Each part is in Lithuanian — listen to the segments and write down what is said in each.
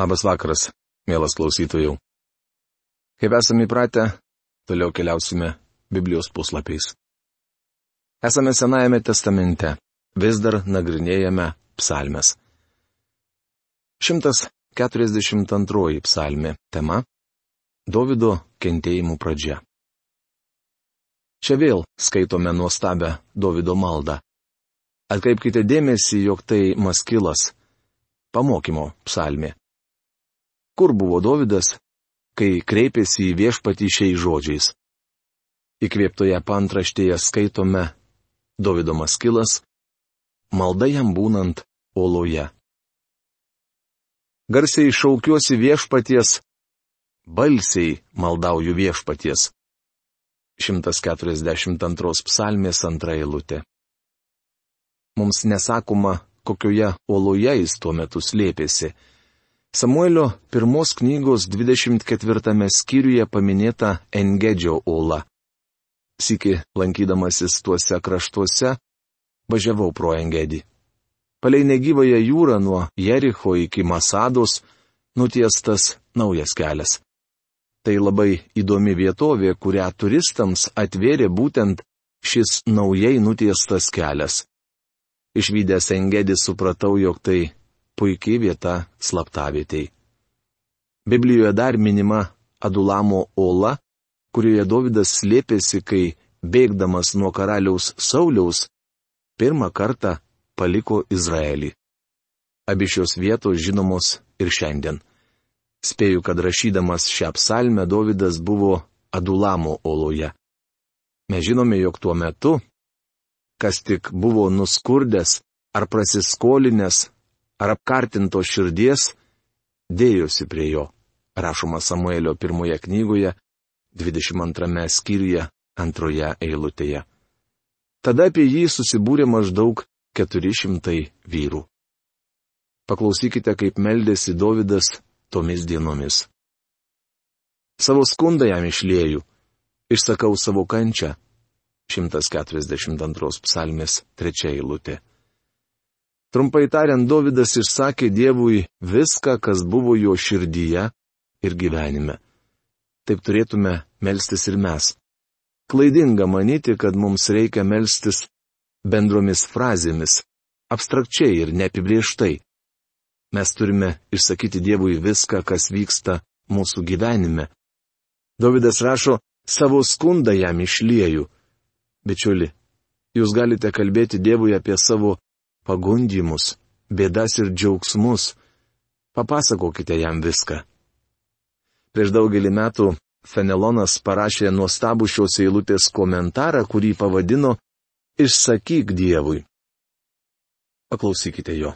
Labas vakaras, mielas klausytojų. Kaip esame įpratę, toliau keliausime Biblijos puslapiais. Esame Senajame testamente, vis dar nagrinėjame psalmes. 142 psalmė tema - Davido kentėjimų pradžia. Čia vėl skaitome nuostabę Davido maldą. Atkreipkite dėmesį, jog tai maskilas - pamokymo psalmė. Kur buvo Dovydas, kai kreipėsi į viešpatį šiais žodžiais? Įkvėptoje pantraštėje skaitome Dovydo maskilas, malda jam būnant oloje. Garsiai šaukiuosi viešpaties, balsiai maldauju viešpaties. 142 psalmės antra eilutė. Mums nesakoma, kokioje oloje jis tuo metu slėpėsi Samuelio pirmos knygos 24 skyriuje paminėta Engedžio ola. Siki, lankydamasis tuose kraštuose, važiavau pro Engedį. Palei negyvąją jūrą nuo Jericho iki Masados nutiestas naujas kelias. Tai labai įdomi vietovė, kurią turistams atvėrė būtent šis naujai nutiestas kelias. Išvykęs Engedį supratau, jog tai puikiai vieta slaptavietei. Biblijoje dar minima Adulamo ola, kurioje Davidas slėpėsi, kai, bėgdamas nuo karaliaus Sauliaus, pirmą kartą paliko Izraelį. Abi šios vietos žinomos ir šiandien. Spėju, kad rašydamas šią psalmę Davidas buvo Adulamo oloje. Mes žinome, jog tuo metu, kas tik buvo nuskurdęs ar prasiskolinęs ar apkartintos širdies, dėjosi prie jo, rašoma Samuelio pirmoje knygoje, 22 skyriuje, antroje eilutėje. Tada apie jį susibūrė maždaug 400 vyrų. Paklausykite, kaip meldėsi Davidas tomis dienomis. Savo skundą jam išlėjų, išsakau savo kančią. 142 psalmės trečia eilutė. Trumpai tariant, Davidas išsakė Dievui viską, kas buvo jo širdyje ir gyvenime. Taip turėtume melstis ir mes. Klaidinga manyti, kad mums reikia melstis bendromis frazėmis, abstrakčiai ir neapibrieštai. Mes turime išsakyti Dievui viską, kas vyksta mūsų gyvenime. Davidas rašo, savo skundą jam išlieju. Bičiuli, jūs galite kalbėti Dievui apie savo pagundimus, bėdas ir džiaugsmus. Papasakokite jam viską. Prieš daugelį metų Fenelonas parašė nuostabų šios eilutės komentarą, kurį pavadino Išsakyk Dievui. Paklausykite jo.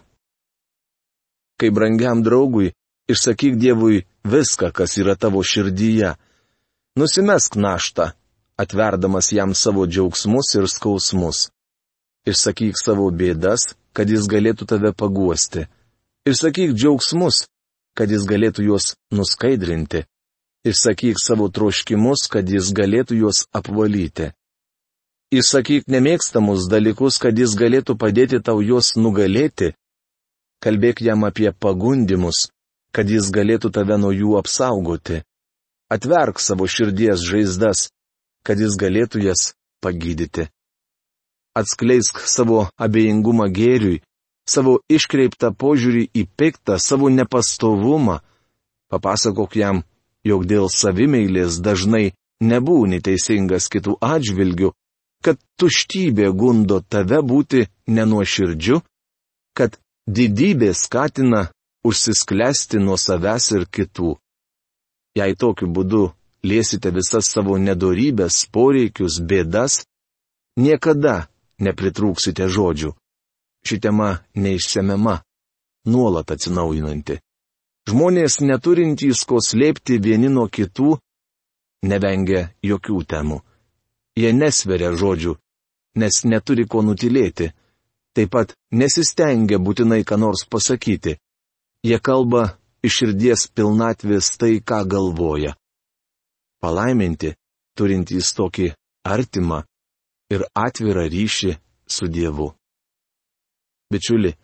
Kai brangiam draugui, išsakyk Dievui viską, kas yra tavo širdyje. Nusimesk naštą, atverdamas jam savo džiaugsmus ir skausmus. Išsakyk savo bėdas, kad jis galėtų tave paguosti. Išsakyk džiaugsmus, kad jis galėtų juos nuskaidrinti. Išsakyk savo troškimus, kad jis galėtų juos apvalyti. Išsakyk nemėgstamus dalykus, kad jis galėtų padėti tau juos nugalėti. Kalbėk jam apie pagundimus, kad jis galėtų tave nuo jų apsaugoti. Atverk savo širdies žaizdas, kad jis galėtų jas pagydyti atskleisk savo abejingumą gėriui, savo iškreiptą požiūrį į piktą, savo nepastovumą. Papasakok jam, jog dėl savimeilės dažnai nebūni teisingas kitų atžvilgių, kad tuštybė gundo tave būti nenuoširdžiu, kad didybė skatina užsisklesti nuo savęs ir kitų. Jei tokiu būdu liesite visas savo nedorybės, poreikius, bėdas, niekada nepritrūksite žodžių. Ši tema neišsemiama, nuolat atsinaujinanti. Žmonės neturintys ko slėpti vieni nuo kitų, nevengia jokių temų. Jie nesveria žodžių, nes neturi ko nutilėti. Taip pat nesistengia būtinai ką nors pasakyti. Jie kalba iš širdies pilnatvės tai, ką galvoja. Palaiminti, turintys tokį artimą, ir atvirą ryšį su Dievu. Bičiuli,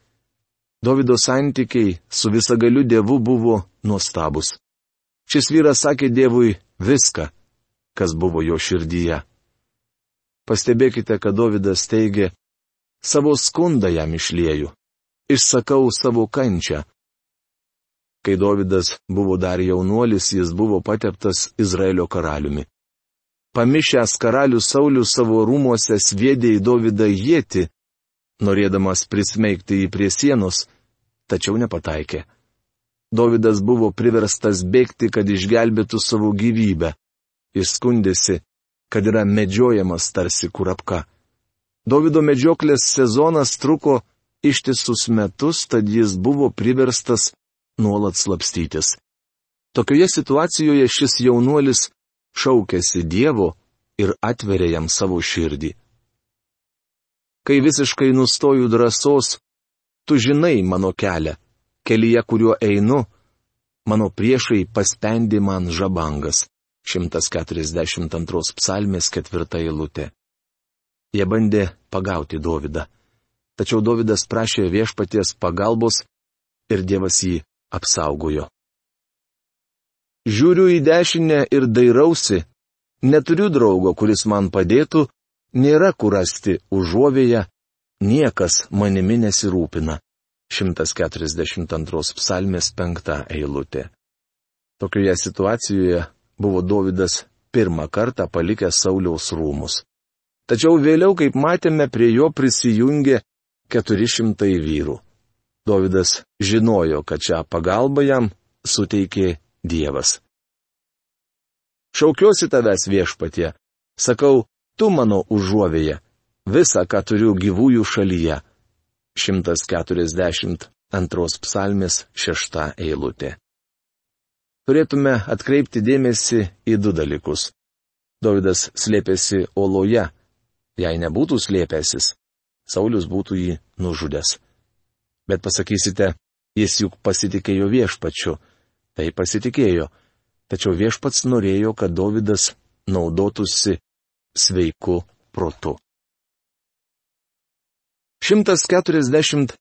Davido santykiai su visagaliu Dievu buvo nuostabus. Šis vyras sakė Dievui viską, kas buvo jo širdyje. Pastebėkite, kad Davidas teigė, savo skundą jam išlieju, išsakau savo kančią. Kai Davidas buvo dar jaunuolis, jis buvo pateptas Izraelio karaliumi. Pamišęs karalius Saulis savo rūmuose sviedė į Davidą jėti, norėdamas prismeigti jį prie sienos, tačiau nepataikė. Davidas buvo priverstas bėgti, kad išgelbėtų savo gyvybę. Jis skundėsi, kad yra medžiojamas tarsi kurapka. Davido medžioklės sezonas truko ištisus metus, tad jis buvo priverstas nuolat slapstytis. Tokioje situacijoje šis jaunuolis šaukėsi Dievo ir atverė jam savo širdį. Kai visiškai nustoju drąsos, tu žinai mano kelią kelyje, kuriuo einu, mano priešai paspendi man žabangas. 142 psalmės ketvirta eilutė. Jie bandė pagauti Dovydą. Tačiau Dovydas prašė viešpaties pagalbos ir Dievas jį apsaugojo. Žiūriu į dešinę ir dairausi, neturiu draugo, kuris man padėtų, nėra kur rasti užuovėje, niekas manimi nesirūpina. 142 psalmės penkta eilutė. Tokioje situacijoje buvo Davidas pirmą kartą palikęs Sauliaus rūmus. Tačiau vėliau, kaip matėme, prie jo prisijungė 400 vyrų. Davidas žinojo, kad šią pagalbą jam suteikė Dievas. Šaukiuosi tavęs viešpatie, sakau, tu mano užuovėje, visą, ką turiu gyvųjų šalyje 142 psalmės 6 eilutė. Turėtume atkreipti dėmesį į du dalykus. Davidas slėpėsi oloje. Jei nebūtų slėpęsis, Saulis būtų jį nužudęs. Bet pasakysite, jis juk pasitikėjo viešpačiu. Tai pasitikėjo. Tačiau viešpats norėjo, kad Davidas naudotųsi sveiku protu. 143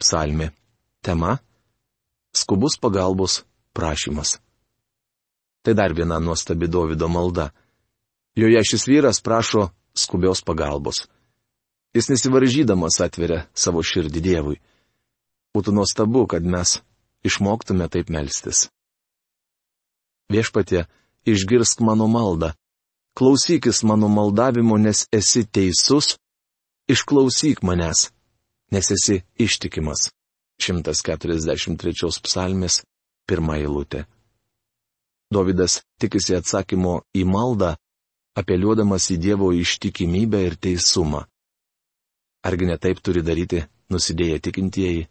psalmi. Tema - skubus pagalbos prašymas. Tai dar viena nuostabi Davido malda. Joje šis vyras prašo skubios pagalbos. Jis nesivaržydamas atveria savo širdį Dievui. Būtų nuostabu, kad mes išmoktume taip melstis. Viešpatie, išgirsk mano maldą. Klausykis mano maldavimo, nes esi teisus išklausyk manęs, nes esi ištikimas. 143 psalmės, pirmą eilutę. Davidas tikisi atsakymo į maldą, apeliuodamas į Dievo ištikimybę ir teisumą. Argi ne taip turi daryti nusidėję tikintieji?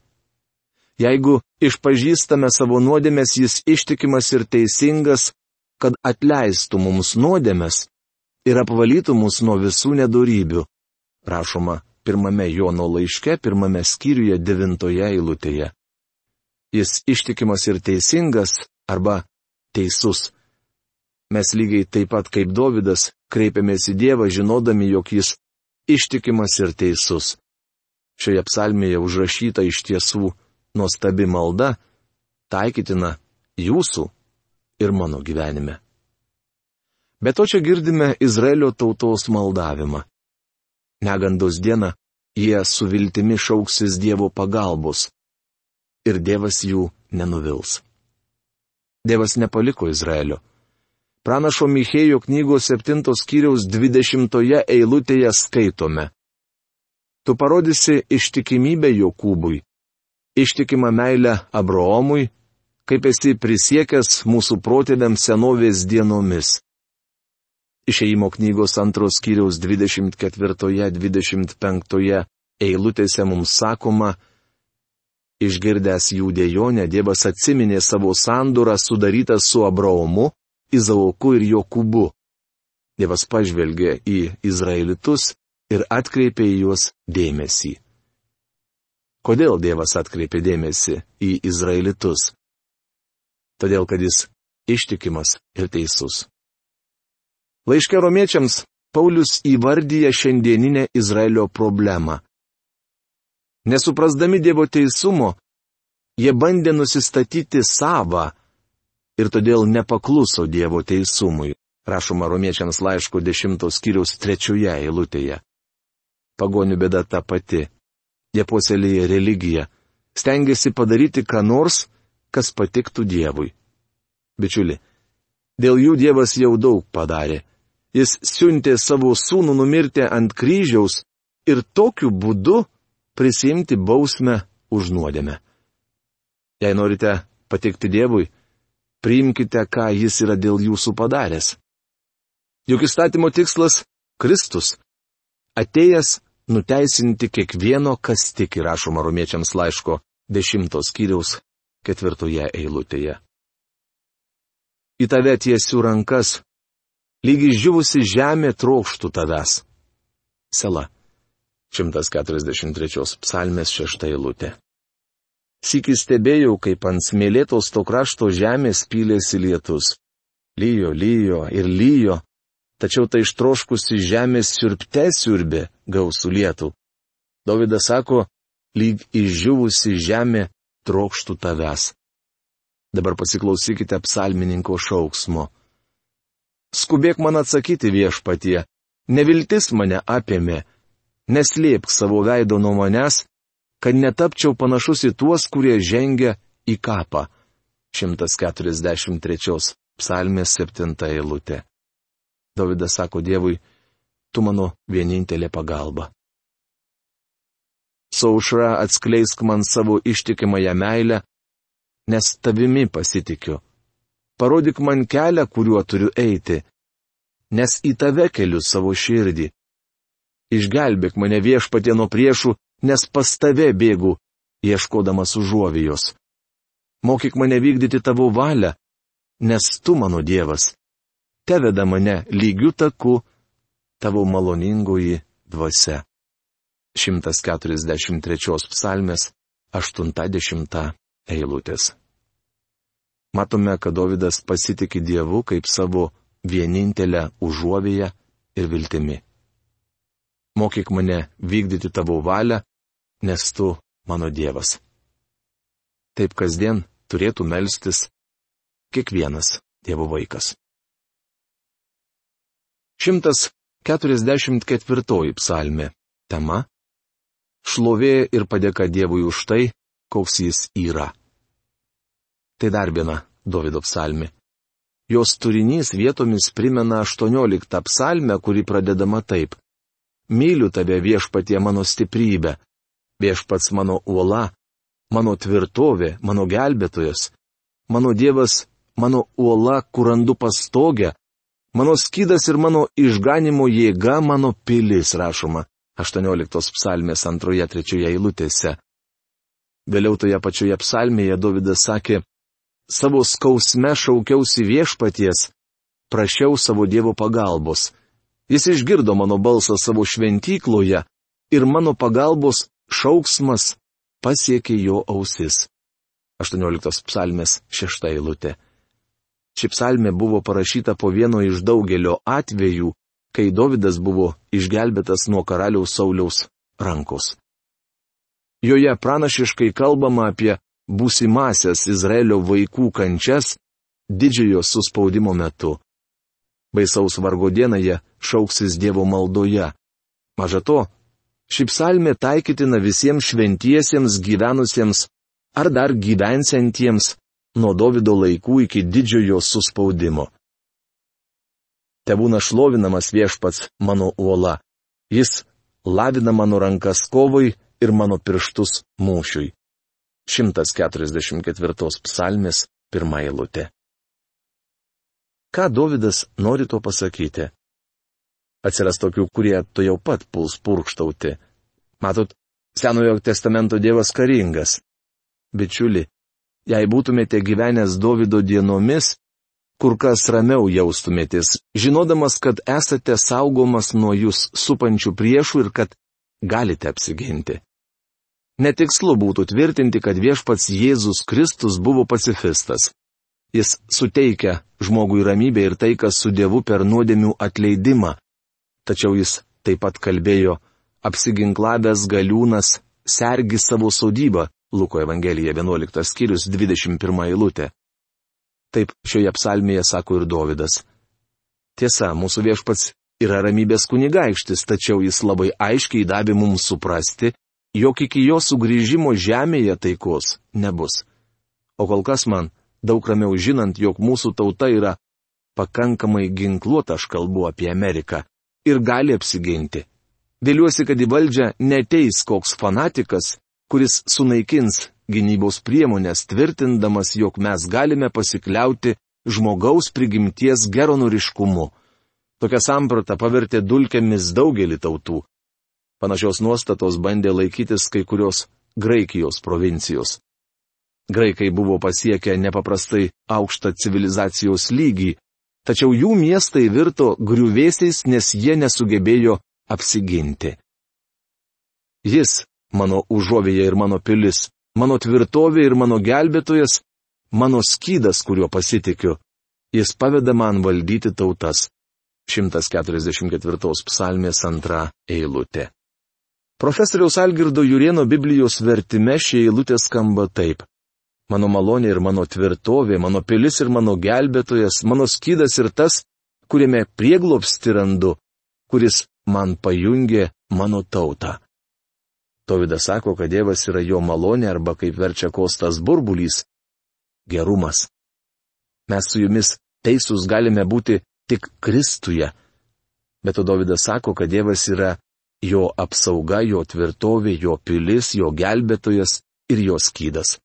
Jeigu išpažįstame savo nuodėmės, jis ištikimas ir teisingas, kad atleistų mums nuodėmės ir apvalytų mus nuo visų nedorybių rašoma pirmame Jono laiške, pirmame skyriuje, devintoje eilutėje. Jis ištikimas ir teisingas arba teisus. Mes lygiai taip pat kaip Davidas kreipiamės į Dievą, žinodami, jog jis ištikimas ir teisus. Šioje psalmėje užrašyta iš tiesų nuostabi malda, taikytina jūsų ir mano gyvenime. Bet to čia girdime Izraelio tautos maldavimą negandos dieną, jie su viltimi šauksis Dievo pagalbos. Ir Dievas jų nenuvils. Dievas nepaliko Izraelio. Pranašo Michėjo knygos 7 skyriaus 20 eilutėje skaitome. Tu parodysi ištikimybę Jokūbui, ištikimą meilę Abraomui, kaip esi prisiekęs mūsų protėviams senovės dienomis. Išėjimo knygos antros kiriaus 24-25 eilutėse mums sakoma, išgirdęs jų dėjonę, Dievas atsiminė savo sandūrą sudarytą su Abraomu, Izaoku ir Jokūbu. Dievas pažvelgė į Izraelitus ir atkreipė į juos dėmesį. Kodėl Dievas atkreipė dėmesį į Izraelitus? Todėl, kad jis ištikimas ir teisus. Laiške romiečiams Paulius įvardyja šiandieninę Izraelio problemą. Nesuprasdami Dievo teisumo, Jie bandė nusistatyti savą ir todėl nepakluso Dievo teisumui, rašoma romiečiams laiško 10 skyriaus trečioje eilutėje. Pagonių bėda ta pati. Jie puoselėja religiją, stengiasi padaryti ką nors, kas patiktų Dievui. Bičiuli, dėl jų Dievas jau daug padarė. Jis siuntė savo sūnų numirti ant kryžiaus ir tokiu būdu prisimti bausmę už nuodėmę. Jei norite patikti Dievui, priimkite, ką Jis yra dėl jūsų padaręs. Juk įstatymo tikslas - Kristus. Atėjęs nuteisinti kiekvieno, kas tik įrašoma romiečiams laiško dešimtos kiriaus ketvirtoje eilutėje. Į tave tiesių rankas, lygi žyvusi žemė trokštų tavęs. Sela. 143 psalmės šešta eilutė. Sikį stebėjau, kaip ant smėlėtos to krašto žemės pylėsi lietus. Lyjo, lyjo ir lyjo, tačiau tai ištroškusi žemės siurbte siurbė gausų lietų. Davidas sako, lyg išžiūvusi žemė trokštų tavęs. Dabar pasiklausykite psalmininko šauksmo. Skubėk man atsakyti viešpatie, neviltis mane apėmė, neslėpk savo veido nuo manęs, kad netapčiau panašus į tuos, kurie žengia į kapą. 143 psalmės 7 eilutė. Davidas sako Dievui, tu mano vienintelė pagalba. Saušra atskleisk man savo ištikimąją meilę, nes tavimi pasitikiu. Parodyk man kelią, kuriuo turiu eiti, nes į tave keliu savo širdį. Išgelbėk mane viešpatie nuo priešų, nes pas tave bėgu, ieškodamas užuovijos. Mokyk mane vykdyti tavo valią, nes tu mano Dievas. Te veda mane lygių taku, tavo maloningoji dvasia. 143 psalmės 80 eilutės. Matome, kad Davidas pasitikė Dievu kaip savo vienintelę užuovėją ir viltimi. Mokyk mane vykdyti tavo valią, nes tu mano Dievas. Taip kasdien turėtų melstis kiekvienas Dievo vaikas. 144 psalmė. Tema šlovė ir padėka Dievui už tai, koks jis yra. Tai dar viena Davido psalmi. Jos turinys vietomis primena 18 psalmę, kuri pradedama taip. Myliu tave viešpatie mano stiprybę, viešpats mano uola, mano tvirtovė, mano gelbėtojas, mano Dievas, mano uola, kur randu pastogę, mano skydas ir mano išganimo jėga, mano pilis rašoma. 18 psalmės antroje trečioje eilutėse. Vėliau toje pačioje psalmėje Davidas sakė, savo skausme šaukiausi viešpaties, prašiau savo Dievo pagalbos. Jis išgirdo mano balsą savo šventykloje ir mano pagalbos šauksmas pasiekė jo ausis. 18 psalmės šešta eilutė. Ši psalmė buvo parašyta po vieno iš daugelio atvejų, kai Davidas buvo išgelbėtas nuo karaliaus Sauliaus rankos. Joje pranašiškai kalbama apie būsimasias Izraelio vaikų kančias didžiojo suspaudimo metu. Baisaus vargo dieną jie šauksis Dievo maldoje. Maža to, ši psalmė taikytina visiems šventiesiems gyvenusiems ar dar gyvensentiems nuo Davido laikų iki didžiojo suspaudimo. Te būna šlovinamas viešpats mano uola. Jis lavina mano rankas kovui ir mano pirštus mūšiui. 144 psalmės pirmą eilutę. Ką Davidas nori to pasakyti? Atsiras tokių, kurie to jau pat puls purkštauti. Matot, Senojo testamento Dievas karingas. Bičiuli, jei būtumėte gyvenęs Davido dienomis, kur kas ramiau jaustumėtės, žinodamas, kad esate saugomas nuo jūs supančių priešų ir kad galite apsiginti. Netikslu būtų tvirtinti, kad viešpats Jėzus Kristus buvo pacifistas. Jis suteikia žmogui ramybę ir taiką su Dievu per nuodėmių atleidimą. Tačiau jis taip pat kalbėjo, apsiginklavęs galiūnas sergi savo sodybą, Luko Evangelija 11 skyrius 21 eilutė. Taip šioje psalmėje sako ir Dovydas. Tiesa, mūsų viešpats yra ramybės kunigaikštis, tačiau jis labai aiškiai davė mums suprasti, jog iki jo sugrįžimo žemėje taikos nebus. O kol kas man daug ramiau žinant, jog mūsų tauta yra pakankamai ginkluota, aš kalbu apie Ameriką, ir gali apsiginti. Vėliuosi, kad į valdžią neteis koks fanatikas, kuris sunaikins gynybos priemonės, tvirtindamas, jog mes galime pasikliauti žmogaus prigimties geronoriškumu. Tokia samprata pavertė dulkėmis daugelį tautų. Panašios nuostatos bandė laikytis kai kurios Graikijos provincijos. Graikai buvo pasiekę nepaprastai aukštą civilizacijos lygį, tačiau jų miestai virto griuvėsiais, nes jie nesugebėjo apsiginti. Jis, mano užuovėje ir mano pilis, mano tvirtovė ir mano gelbėtojas, mano skydas, kuriuo pasitikiu, jis paveda man valdyti tautas. 144 psalmės antra eilutė. Profesoriaus Algirdo Jurieno Biblijos vertime šie eilutė skamba taip mano malonė ir mano tvirtovė, mano pilis ir mano gelbėtojas, mano skydas ir tas, kuriame prieglopsti randu, kuris man pajungė mano tautą. Tovidas sako, kad Dievas yra jo malonė arba kaip verčia kostas burbulys - gerumas. Mes su jumis teisūs galime būti tik Kristuje. Bet to Davidas sako, kad Dievas yra jo apsauga, jo tvirtovė, jo pilis, jo gelbėtojas ir jo skydas.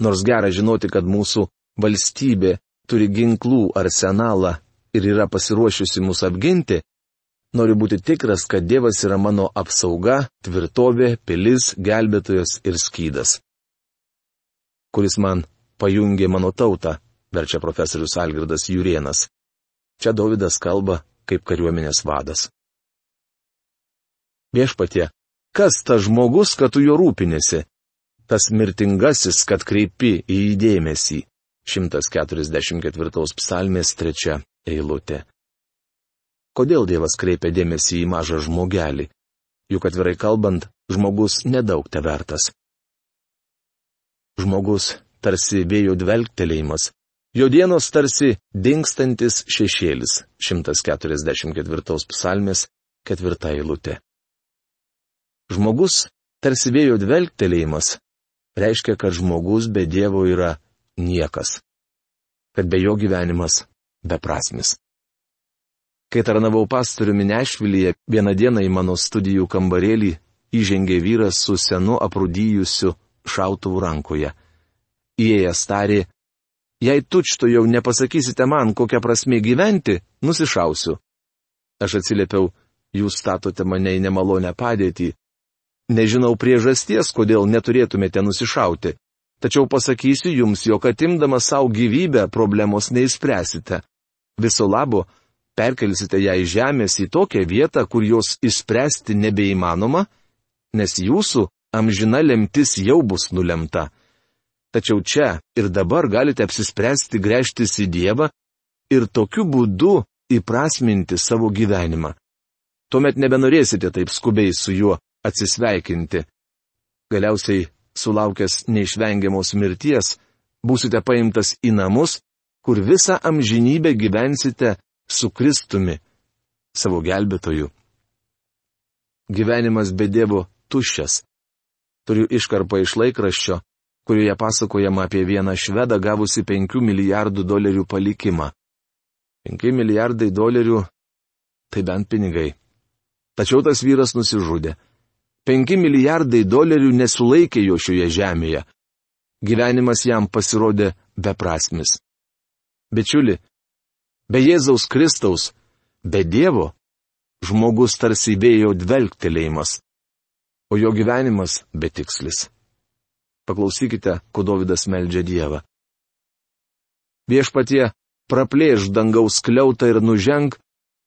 Nors gera žinoti, kad mūsų valstybė turi ginklų arsenalą ir yra pasiruošusi mus apginti, noriu būti tikras, kad Dievas yra mano apsauga, tvirtovė, pilis, gelbėtojas ir skydas. Kuris man pajungė mano tautą, verčia profesorius Algirdas Jurienas. Čia Davidas kalba kaip kariuomenės vadas. Viešpatie, kas tas žmogus, kad tu jo rūpinėsi? tas mirtingasis, kad kreipi į įdėmesį. 144 psalmės trečia eilutė. Kodėl Dievas kreipia dėmesį į mažą žmogelį? Juk atvirai kalbant, žmogus nedaug te vertas. Žmogus tarsi vėjo dvelgtelėjimas, jo dienos tarsi dinkstantis šešėlis. 144 psalmės ketvirta eilutė. Žmogus tarsi vėjo dvelgtelėjimas, reiškia, kad žmogus be Dievo yra niekas. Kad be jo gyvenimas beprasmis. Kai tarnavau pastoriumi Nešvilyje, vieną dieną į mano studijų kambarėlį įžengė vyras su senu aprūdyjusiu šautuvu rankoje. Įėjęs tarė, jei tučto jau nepasakysite man, kokią prasme gyventi, nusišausiu. Aš atsiliepiau, jūs statote mane į nemalonę padėtį, Nežinau priežasties, kodėl neturėtumėte nusišauti. Tačiau pasakysiu jums, jog atimdama savo gyvybę problemos neįspręsite. Viso labo, perkelsite ją iš žemės į tokią vietą, kur jos įspręsti nebeįmanoma, nes jūsų amžina lemtis jau bus nulemta. Tačiau čia ir dabar galite apsispręsti grėžtis į Dievą ir tokiu būdu įprasminti savo gyvenimą. Tuomet nebenorėsite taip skubiai su juo atsisveikinti. Galiausiai, sulaukęs neišvengiamos mirties, būsite paimtas į namus, kur visą amžinybę gyvensite su Kristumi, savo gelbėtoju. Gyvenimas be Dievo tuščias. Turiu iškarpą iš laikraščio, kurioje pasakojama apie vieną švedą gavusi 5 milijardų dolerių palikimą. 5 milijardai dolerių - tai bent pinigai. Tačiau tas vyras nusižudė. Penki milijardai dolerių nesulaikė jo šioje žemėje. Gyvenimas jam pasirodė beprasmis. Bičiuli, be Jėzaus Kristaus, be Dievo, žmogus tarsi vėjo dvelgtelėjimas, o jo gyvenimas betikslis. Paklausykite, ko Davidas meldžia Dievą. Viešpatie, praplėš dangaus kliautą ir nuženk,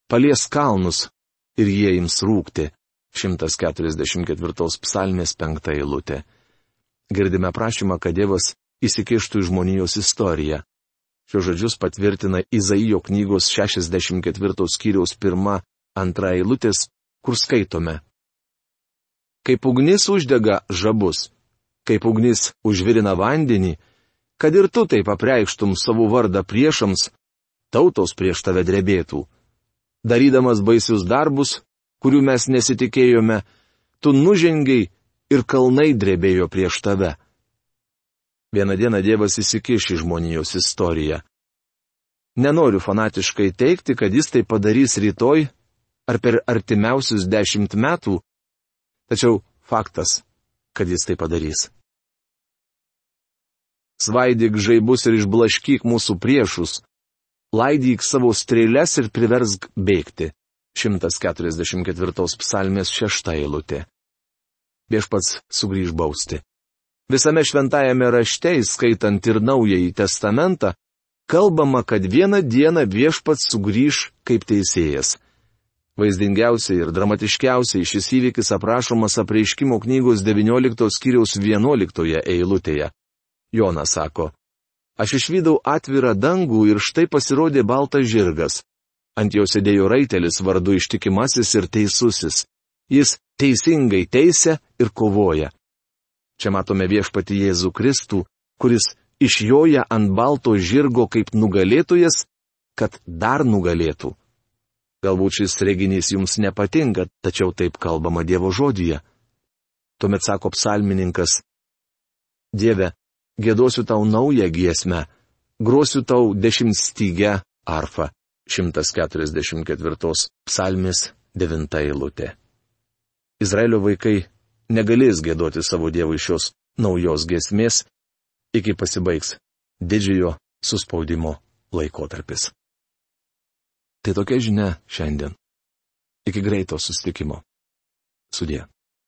palies kalnus ir jie ims rūkti. 144 psalmės penktą eilutę. Girdime prašymą, kad Dievas įsikištų į žmonijos istoriją. Šios žodžius patvirtina Izaijo knygos 64 skyriaus 1-2 eilutės, kur skaitome. Kaip ugnis uždega žabus, kaip ugnis užvirina vandenį, kad ir tu taip apreikštum savo vardą priešams, tautos prieš tave drebėtų. Darydamas baisius darbus, kurių mes nesitikėjome, tu nužengiai ir kalnai drebėjo prieš tave. Vieną dieną Dievas įsikiš į žmonijos istoriją. Nenoriu fanatiškai teikti, kad jis tai padarys rytoj ar per artimiausius dešimt metų, tačiau faktas, kad jis tai padarys. Svaidyk žaibus ir išblaškyk mūsų priešus, laidyk savo strėlės ir priversk bėgti. 144 psalmės šešta eilutė. Viešpats sugrįž bausti. Visame šventajame rašte, skaitant ir naująjį testamentą, kalbama, kad vieną dieną viešpats sugrįž kaip teisėjas. Vaizdingiausiai ir dramatiškiausiai šis įvykis aprašomas apreiškimo knygos 19 skyriaus 11 eilutėje. Jonas sako, aš išvydau atvirą dangų ir štai pasirodė baltas žirgas. Ant jo sėdėjo raitelis vardu ištikimasis ir teisusis. Jis teisingai teisė ir kovoja. Čia matome viešpati Jėzų Kristų, kuris išjoja ant balto žirgo kaip nugalėtojas, kad dar nugalėtų. Galbūt šis reginys jums nepatinka, tačiau taip kalbama Dievo žodyje. Tuomet sako psalmininkas, Dieve, gėdosiu tau naują giesmę, grosiu tau dešimtstygę arfą. 144 psalmis 9 eilutė. Izraelio vaikai negalės gėdoti savo Dievui šios naujos giesmės, iki pasibaigs didžiojo suspaudimo laikotarpis. Tai tokia žinia šiandien. Iki greito susitikimo. Sudė.